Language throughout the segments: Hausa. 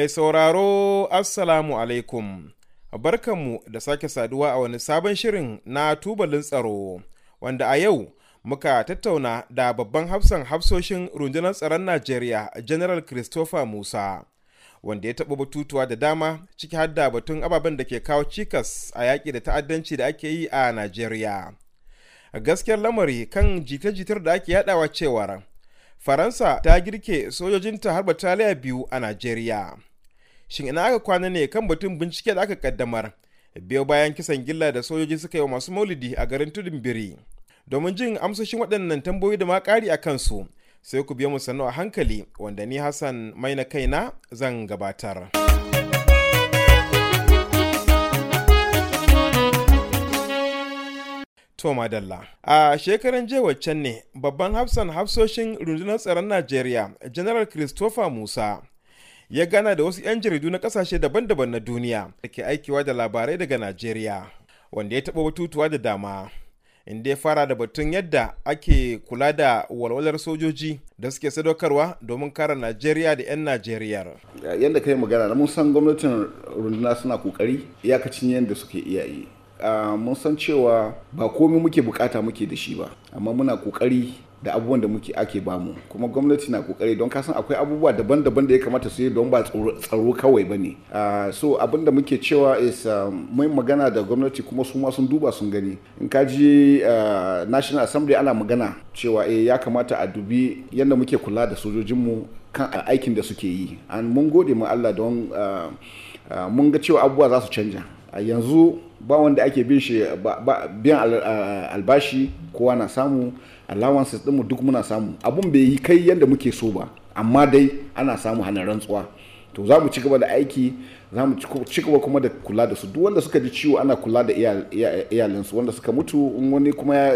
Mai sauraro Assalamu alaikum. Barkanmu da sake saduwa a wani sabon shirin na tubalin tsaro, wanda a yau muka tattauna da babban hafsan hafsoshin rundunar tsaron Najeriya, General Christopher Musa, wanda ya taɓa batutuwa da dama ciki har da batun ababen da ke kawo cikas a yaƙi da ta'addanci da ake yi a Najeriya. Gaskiyar lamari kan jita-jitar da ake yadawa cewar Faransa ta girke sojojinta har bataliya biyu a Najeriya. Shin ina aka kwana ne kan batun bincike da aka kaddamar biyo bayan kisan gilla da sojoji suka yi wa masu maulidi a garin tudun biri. Domin jin amsoshin waɗannan tambayoyi da ma ƙari a kansu sai ku biyo mu sannu a hankali wanda ni Hassan mai na kaina zan gabatar. To madalla. A shekaran jiya waccan ne babban hafsan hafsoshin rundunar tsaron Najeriya, General Christopher Musa, ya gana da wasu 'yan jaridu na ƙasashe daban-daban na duniya da ke aikiwa da labarai daga Najeriya, wanda ya taɓa batutuwa da dama. Inda ya fara da batun yadda ake kula da walwalar sojoji da suke sadaukarwa domin kare Najeriya da 'yan Najeriyar. Yadda kai magana, mun san gwamnatin runduna suna ƙoƙari iyakacin yadda suke iya yi. Uh, mun san cewa ba komai muke buƙata muke da shi ba amma muna ƙoƙari da abubuwan da muke ake ba mu. Kuma gwamnati na ƙoƙari don kasan akwai abubuwa daban-daban da ya kamata su yi don ba tsaro kawai ba ne. Uh, so abin da muke cewa is mai magana da gwamnati kuma su ma sun duba sun gani. In ka ji uh, national assembly ana magana cewa eh, ya kamata a dubi yadda muke kula da sojojinmu kan aikin da suke yi. An mun gode ma Allah don mun ga cewa abubuwa za su canja. A yanzu ba wanda ake bin shi biyan albashi kowa na samu. Allowances ɗinmu duk muna samu. Abun bai yi kai yadda muke so ba amma dai ana samu hana rantsuwa. To za mu ci gaba da aiki za mu ci gaba kuma da kula da su. Duk wanda suka ji ciwo ana kula da iyalinsu. Wanda suka mutu in wani kuma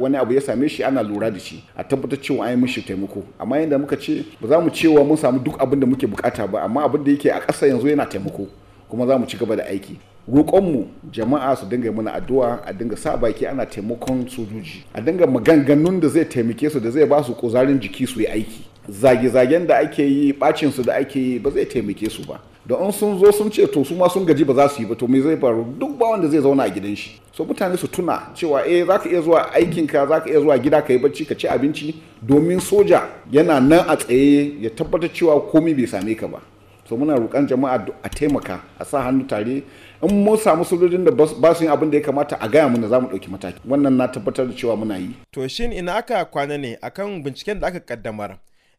wani abu ya same shi ana lura da shi a tabbatar cewa an yi mishi taimako. Amma yadda muka ce ba za mu cewa mun samu duk abin da muke buƙata ba amma abin da yake a ƙasa yanzu yana taimako. Kuma za mu ci gaba da aiki. Roƙonmu jama'a su dinga mana addu'a a dinga sa baki ana taimakon sojoji. A dinga maganganun da zai taimake su da zai ba su kuzarin jiki su yi aiki. Zage-zagen da ake yi bacin su da ake yi ba zai taimake su ba. Da in sun zo sun ce to su ma sun gaji ba za su yi ba to me zai faru? Duk ba wanda zai zauna a gidan shi. So mutane su tuna cewa eh zaka iya zuwa aikinka zaka iya zuwa gida ka yi bacci ka ci abinci. Domin soja yana nan a tsaye ya tabbatar cewa komai bai same ka ba. So muna roƙon jama'a a taimaka a sa hannu tare. In mun samu sojojin da ba su yin abin da ya kamata a gaya mana za mu ɗauki mataki. Wannan na tabbatar da cewa muna yi. to shin ina aka kwana ne akan binciken da aka kaddamar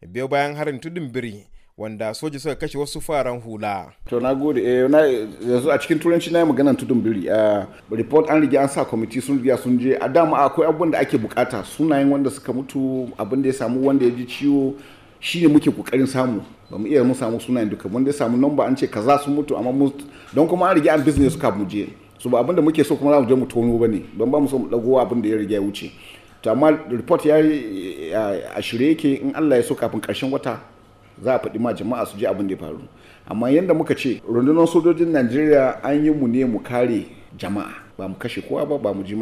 biyo bayan harin tudun biri wanda soja suka kashe wasu faran hula. to na gode. Eh na yanzu a cikin turanci na yi maganar tudun biri. A report an riga an sa kwamiti sun riga sun je. A dama akwai abubuwan da ake buƙata. Sunayen wanda suka mutu abin da ya samu wanda ya ji ciwo shine muke ƙoƙarin samu. Ba mu iya mu samu sunayen duka. Wanda ya samu namba an ce kaza sun mutu amma mu don kuma an rige an business suka mu je. So ba abin da muke so kuma za mu je mu tono ba ne don ba mu so mu dago abin da ya riga ya wuce. To amma report ya a shirye yake. In Allah ya so kafin ƙarshen wata za a faɗi ma jama'a su je abin da ya faru. Amma yanda muka ce rundunar sojojin Najeriya an yi mu ne mu kare jama'a. Ba mu kashe kowa ba ba mu ji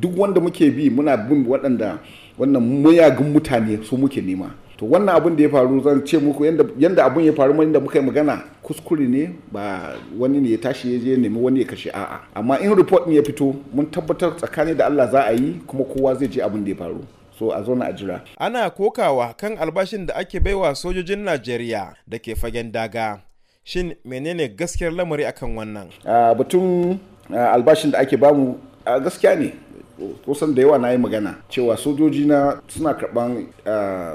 duk wanda muke bi muna bin waɗanda wannan muyagun mutane su muke nema. To wannan abin da ya faru zan ce muku yanda abin ya faru yadda muka yi magana kuskure ne ba wani ne ya tashi ya je nemi wani ya kashe a'a. Amma in report ne ya fito mun tabbatar tsakani da Allah za a yi kuma kowa zai je abin da ya faru. So a zauna a jira. Ana kokawa kan albashin da ake baiwa sojojin Najeriya da ke fagen daga. Shin menene gaskiyar lamari akan wannan? Batun albashin da ake ba mu gaskiya ne. Kusan da yawa na yi magana cewa sojoji na suna karɓan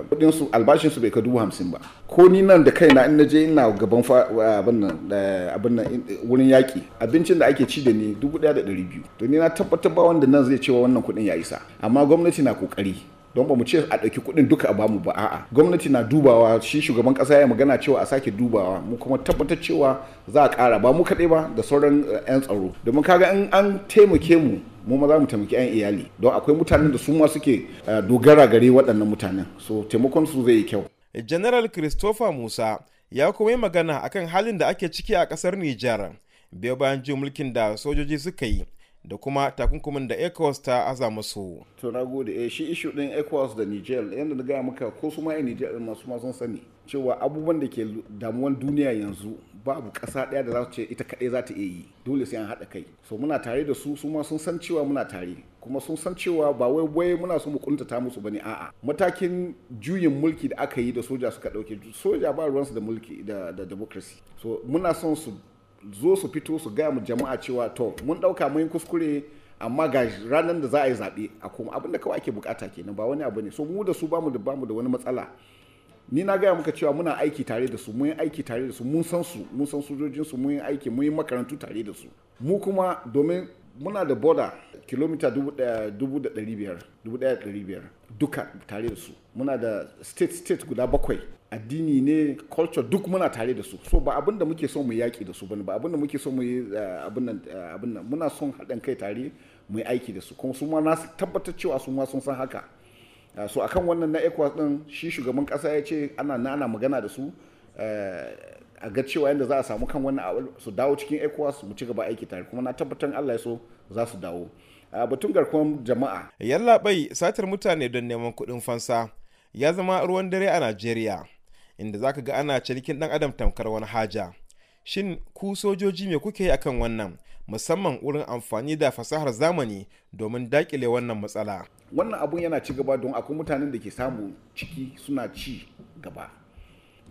kudinsu albashinsu bai ka dubu hamsin ba. Ko ni nan da kaina in naje ina gaban abin nan wurin yaƙi abincin da ake ci da ni dubu ɗaya da ɗari biyu. To ni na tabbatar ba wanda nan zai cewa wannan kuɗin ya isa. Amma gwamnati na ƙoƙari don ba mu ce a ɗauki kuɗin duka a ba mu ba a'a. Gwamnati na dubawa shi shugaban ƙasa ya magana cewa a sake dubawa. Mu kuma tabbatar cewa za a ƙara. Ba mu kaɗai ba da sauran 'yan tsaro. Domin kaga in an taimake mu mu ma za mu taimaki 'yan iyali. Don akwai mutanen da su ma suke dogara gare waɗannan mutanen. So taimakon su zai yi kyau. General christopher musa ya kuma yi magana akan halin da ake ciki a ƙasar nijar. Bayan jin mulkin da sojoji suka yi da kuma takunkumin da ecowas ta aza musu. To na gode. Eh shi issue din ecowas da niger yadda na gaya maka ko su ma yan niger masu ma sun sani cewa abubuwan da ke damuwan duniya yanzu babu ƙasa ɗaya da za ce ita kaɗai za ta iya yi. Dole sai an haɗa kai. So muna tare da su su ma sun san cewa muna tare. Kuma sun san cewa ba wai wai muna so mu kuntata musu ba ne a'a. Matakin juyin mulki da aka yi da soja suka ɗauke soja ba ruwansu da mulki da democracy. So muna son su zo su fito su gaya mu jama'a cewa to mun ɗauka mun kuskure amma ga ranar da za a yi zaɓe a kuma abin da kawai ake buƙata kenan ba wani abu ne. So mu da su ba mu da ba mu da wani matsala. Ni na gaya muka cewa muna aiki tare da su mun yi aiki tare da su mun san su mun san sojojin su mun yi aiki mun yi makarantu tare da su. Mu kuma domin muna da boda kilomita dubu da ɗari biyar dubu ɗaya da ɗari biyar duka tare da su. Muna da state state guda bakwai. Addini ne culture duk muna tare da su. So ba abin da muke son mu yaƙi da su ba ne ba abin da muke son mu yi abin nan abin nan. Muna son haɗin kai tare mu yi aiki da su. Kuma su ma na tabbatar cewa su ma sun san haka. Uh, so akan wannan na ecowas din shi shugaban kasa ya ce ana na ana magana da su a ga cewa yadda za a samu kan wannan su dawo cikin ecowas mu ci gaba aiki tare. Kuma na tabbatar allah ya so za su dawo. Batun garkuwar jama'a. Yallaɓai satar mutane don neman kuɗin fansa. Ya zama ruwan dare a najeriya inda za ka ga ana cinikin ɗan adam tamkar wani haja. Shin ku sojoji me kuke yi akan wannan? Musamman wurin amfani da fasahar zamani domin daƙile wannan matsala. Wannan abun yana ci gaba don akwai mutanen da ke samu ciki suna ci gaba.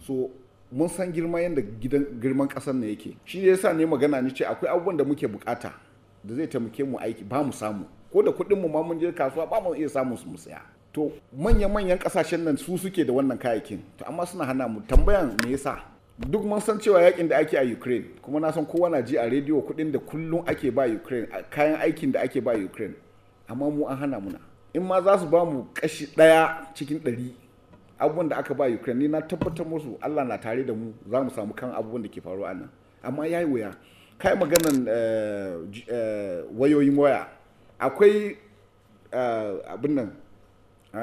So mun san girma yadda gidan girman ƙasar ne yake. Shi ne yasa ne magana ni ce akwai abubuwan da muke buƙata da zai taimake mu aiki ba mu samu. Ko da kuɗin mu ma mun je kasuwa ba mu iya samun su mu saya. To manya-manyan ƙasashen nan su suke da wannan kayayyakin. To amma suna hana mu. Tambayan me yasa? Duk mun san cewa yaƙin da ake a Ukraine kuma na san kowa na ji a rediyo kuɗin da kullum ake ba Ukraine kayan aikin da ake ba Ukraine. Amma mu an hana muna. In ma za su ba mu kashi ɗaya cikin ɗari abubuwan da aka ba Ukraine na tabbatar musu Allah na tare da mu za mu samu kan abubuwan da ke faruwa nan. Amma yayi wuya. Kai maganan wayoyin waya. Akwai abin nan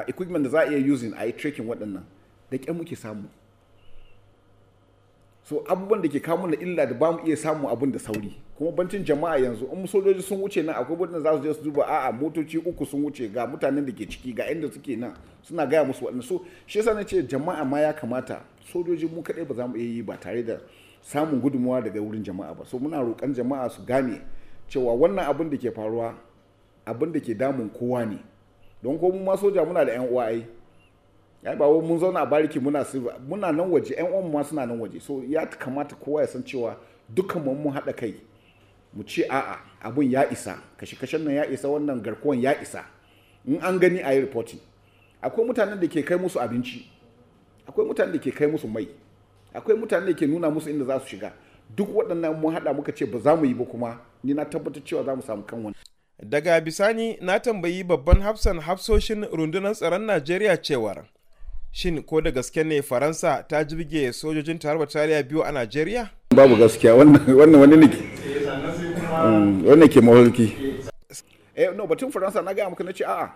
equipment da za a iya using a yi tracking waɗannan. Da ƙyan muke samu. So abubuwan da ke kawo mana illa da ba mu iya samu abin da sauri. Kuma bancin jama'a yanzu in sojoji sun wuce nan akwai wadanda za su je su duba a'a motoci uku sun wuce ga mutanen da ke ciki ga inda suke nan. Suna gaya musu waɗanda so shi yasa ce jama'a ma ya kamata sojoji mu kaɗai ba za mu iya yi ba tare da samun gudunmawa daga wurin jama'a ba. So muna roƙon jama'a su gane cewa wannan abin da ke faruwa abin da ke damun kowa ne. Don ko mu ma soja muna da 'yan uwa ai. Ya ba mun zauna a bariki muna muna nan waje yan uwan ma suna nan waje. So ya kamata kowa ya san cewa dukkan mu mun haɗa kai. Mu ce a'a abun ya isa. Kashe kashen nan ya isa wannan garkuwan ya isa. In an gani a yi reporting. Akwai mutanen da ke kai musu abinci. Akwai mutanen da ke kai musu mai. Akwai mutanen da ke nuna musu inda za su shiga. Duk waɗannan mun haɗa muka ce ba za mu yi ba kuma ni na tabbatar cewa za mu samu kan wani. Daga bisani na tambayi babban hafsan hafsoshin rundunar tsaron najeriya cewar shin ko da gaske ne faransa ta jibge sojojin tare bataliya biyu a najeriya? Babu gaskiya. Wannan wani ne wannan ke maholki. Eh no batun faransa na gaya muka na ce a'a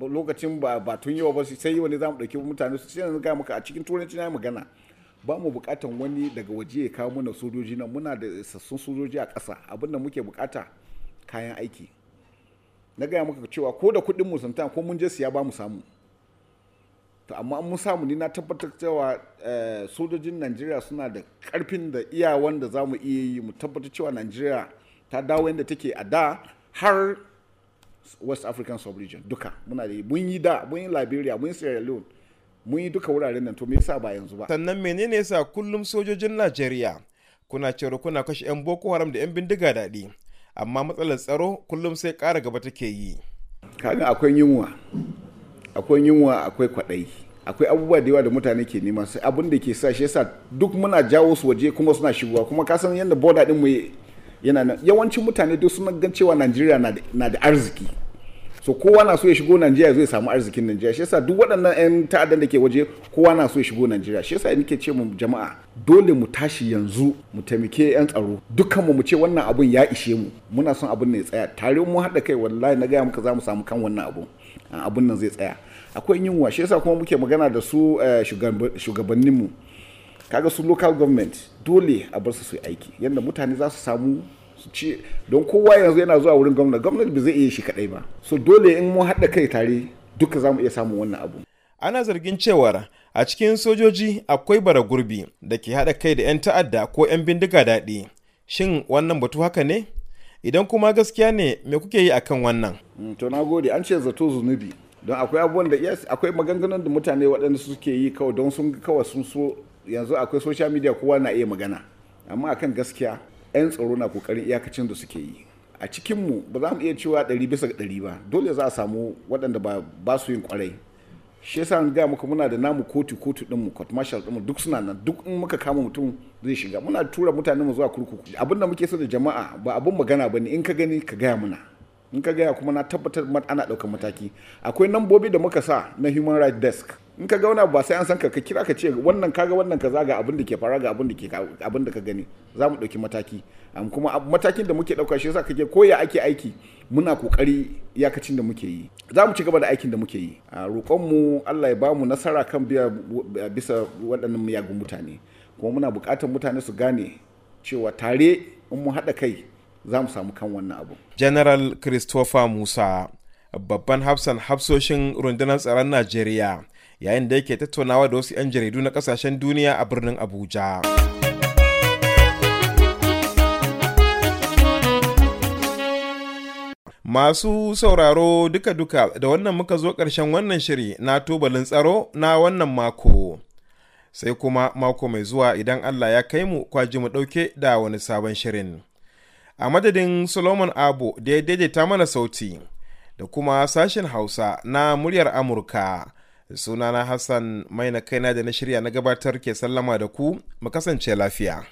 lokacin ba ba tun yau ba sai wani za mu ɗauki mutane su sai na gaya muka a cikin turanci na magana. Ba mu bukatan wani daga waje ya kawo mana sojoji nan. Muna da isassun sojoji a ƙasa. Abinda muke buƙata kayan aiki. Na gaya muka cewa ko da kuɗin mu ko mun je siya ba mu samu. To amma mun samu ni na tabbatar cewa sojojin najeriya suna da ƙarfin da iyawan da za mu iya yi. Mu tabbatar cewa najeriya ta dawo yadda take a da har west african sub-region duka. Muna da mun yi da mun yi liberia mun yi sierra leone mun yi duka wuraren nan. To me yasa ba yanzu ba? Sannan menene yasa kullum sojojin najeriya kuna cewa kuna kashe 'yan boko haram da 'yan bindiga daɗi? Amma matsalar tsaro kullum sai ƙara gaba take yi. Kaga akwai yunwa. Akwai yunwa akwai kwaɗayi. Akwai abubuwa da yawa da mutane ke nema. Sai abin da ke sa shi yasa duk muna jawo su waje kuma suna shigowa. Kuma ka san yadda boda din mu yana nan. Yawancin mutane duk suna gan cewa Najeriya na da arziki. So kowa na so ya shigo Najeriya zai samu arzikin Najeriya shi yasa duk waɗannan 'yan ta'addan da ke waje kowa na so ya shigo Najeriya shi yasa nake ce mu jama'a dole mu tashi yanzu mu taimake 'yan tsaro. Dukkan mu mu ce wannan abun ya ishe mu. Muna son abun ne ya tsaya. Tare mu haɗa kai wallahi na gaya muka za mu samu kan wannan abun. Abun nan zai tsaya. Akwai yunwa. Shi yasa kuma muke magana da su shugabanninmu. Kaga su local government dole a bar su su aiki. Yadda mutane za su samu ce don kowa yanzu yana zuwa wurin gwamnati gwamnati ba zai iya shi kadai ba. So dole in mun haɗa kai tare duka za mu iya samun wannan abu. Ana zargin cewar a cikin sojoji akwai bara gurbi da ke haɗa kai da 'yan ta'adda ko 'yan bindiga daɗi. Shin wannan batu haka ne? Idan kuma gaskiya ne me kuke yi akan wannan? To na gode. An ce zato zunubi. Don akwai abubuwan da yes akwai maganganun da mutane waɗanda suke yi kawai don sun kawai sun so yanzu akwai social media kowa na iya magana. Amma akan gaskiya 'yan tsaro na ƙoƙarin iyakacin da suke yi. A cikinmu ba za mu iya cewa ɗari bisa ɗari ba. Dole za a samu waɗanda ba su yin ƙwarai shi yasa ga muka muna da namu kotu kotu din mu court martial din mu duk suna nan. Duk in muka kama mutum zai shiga. Muna tura mutane mu zuwa kurkuku. Abin da muke so da jama'a ba abun magana ba ne in ka gani ka gaya muna. In ka gaya kuma na tabbatar ana ɗaukar mataki. Akwai nambobi da muka sa na human rights desk. In ka ga wani ba sai an san ka ka kira ka ce wannan kaga wannan kaza ga abin da ke fara ga abin da ke abin da ka gani. Za mu ɗauki mataki. Kuma matakin da muke ɗauka shi yasa kake koya ake aiki muna ƙoƙari iyakacin da muke yi. Za mu ci gaba da aikin da muke yi. A roƙonmu Allah ya ba mu nasara kan biya bisa waɗannan miyagun mutane. Kuma muna buƙatar mutane su gane cewa tare in mu haɗa kai za mu samu kan wannan abu. General Christopher Musa babban hafsan hafsoshin rundunar tsaron Najeriya yayin da yake tattaunawa da wasu 'yan jaridu na ƙasashen duniya a birnin Abuja. Masu sauraro duka-duka da wannan muka zo ƙarshen wannan shiri na tubalin tsaro na wannan mako. Sai kuma mako mai zuwa idan Allah ya kai mu kwaji mu ɗauke da wani sabon shirin. A madadin Solomon Abu da ya daidaita mana sauti da kuma sashen Hausa na muryar Amurka. Sunana Hassan mai na kaina da na shirya na gabatar ke sallama da ku, mu kasance lafiya.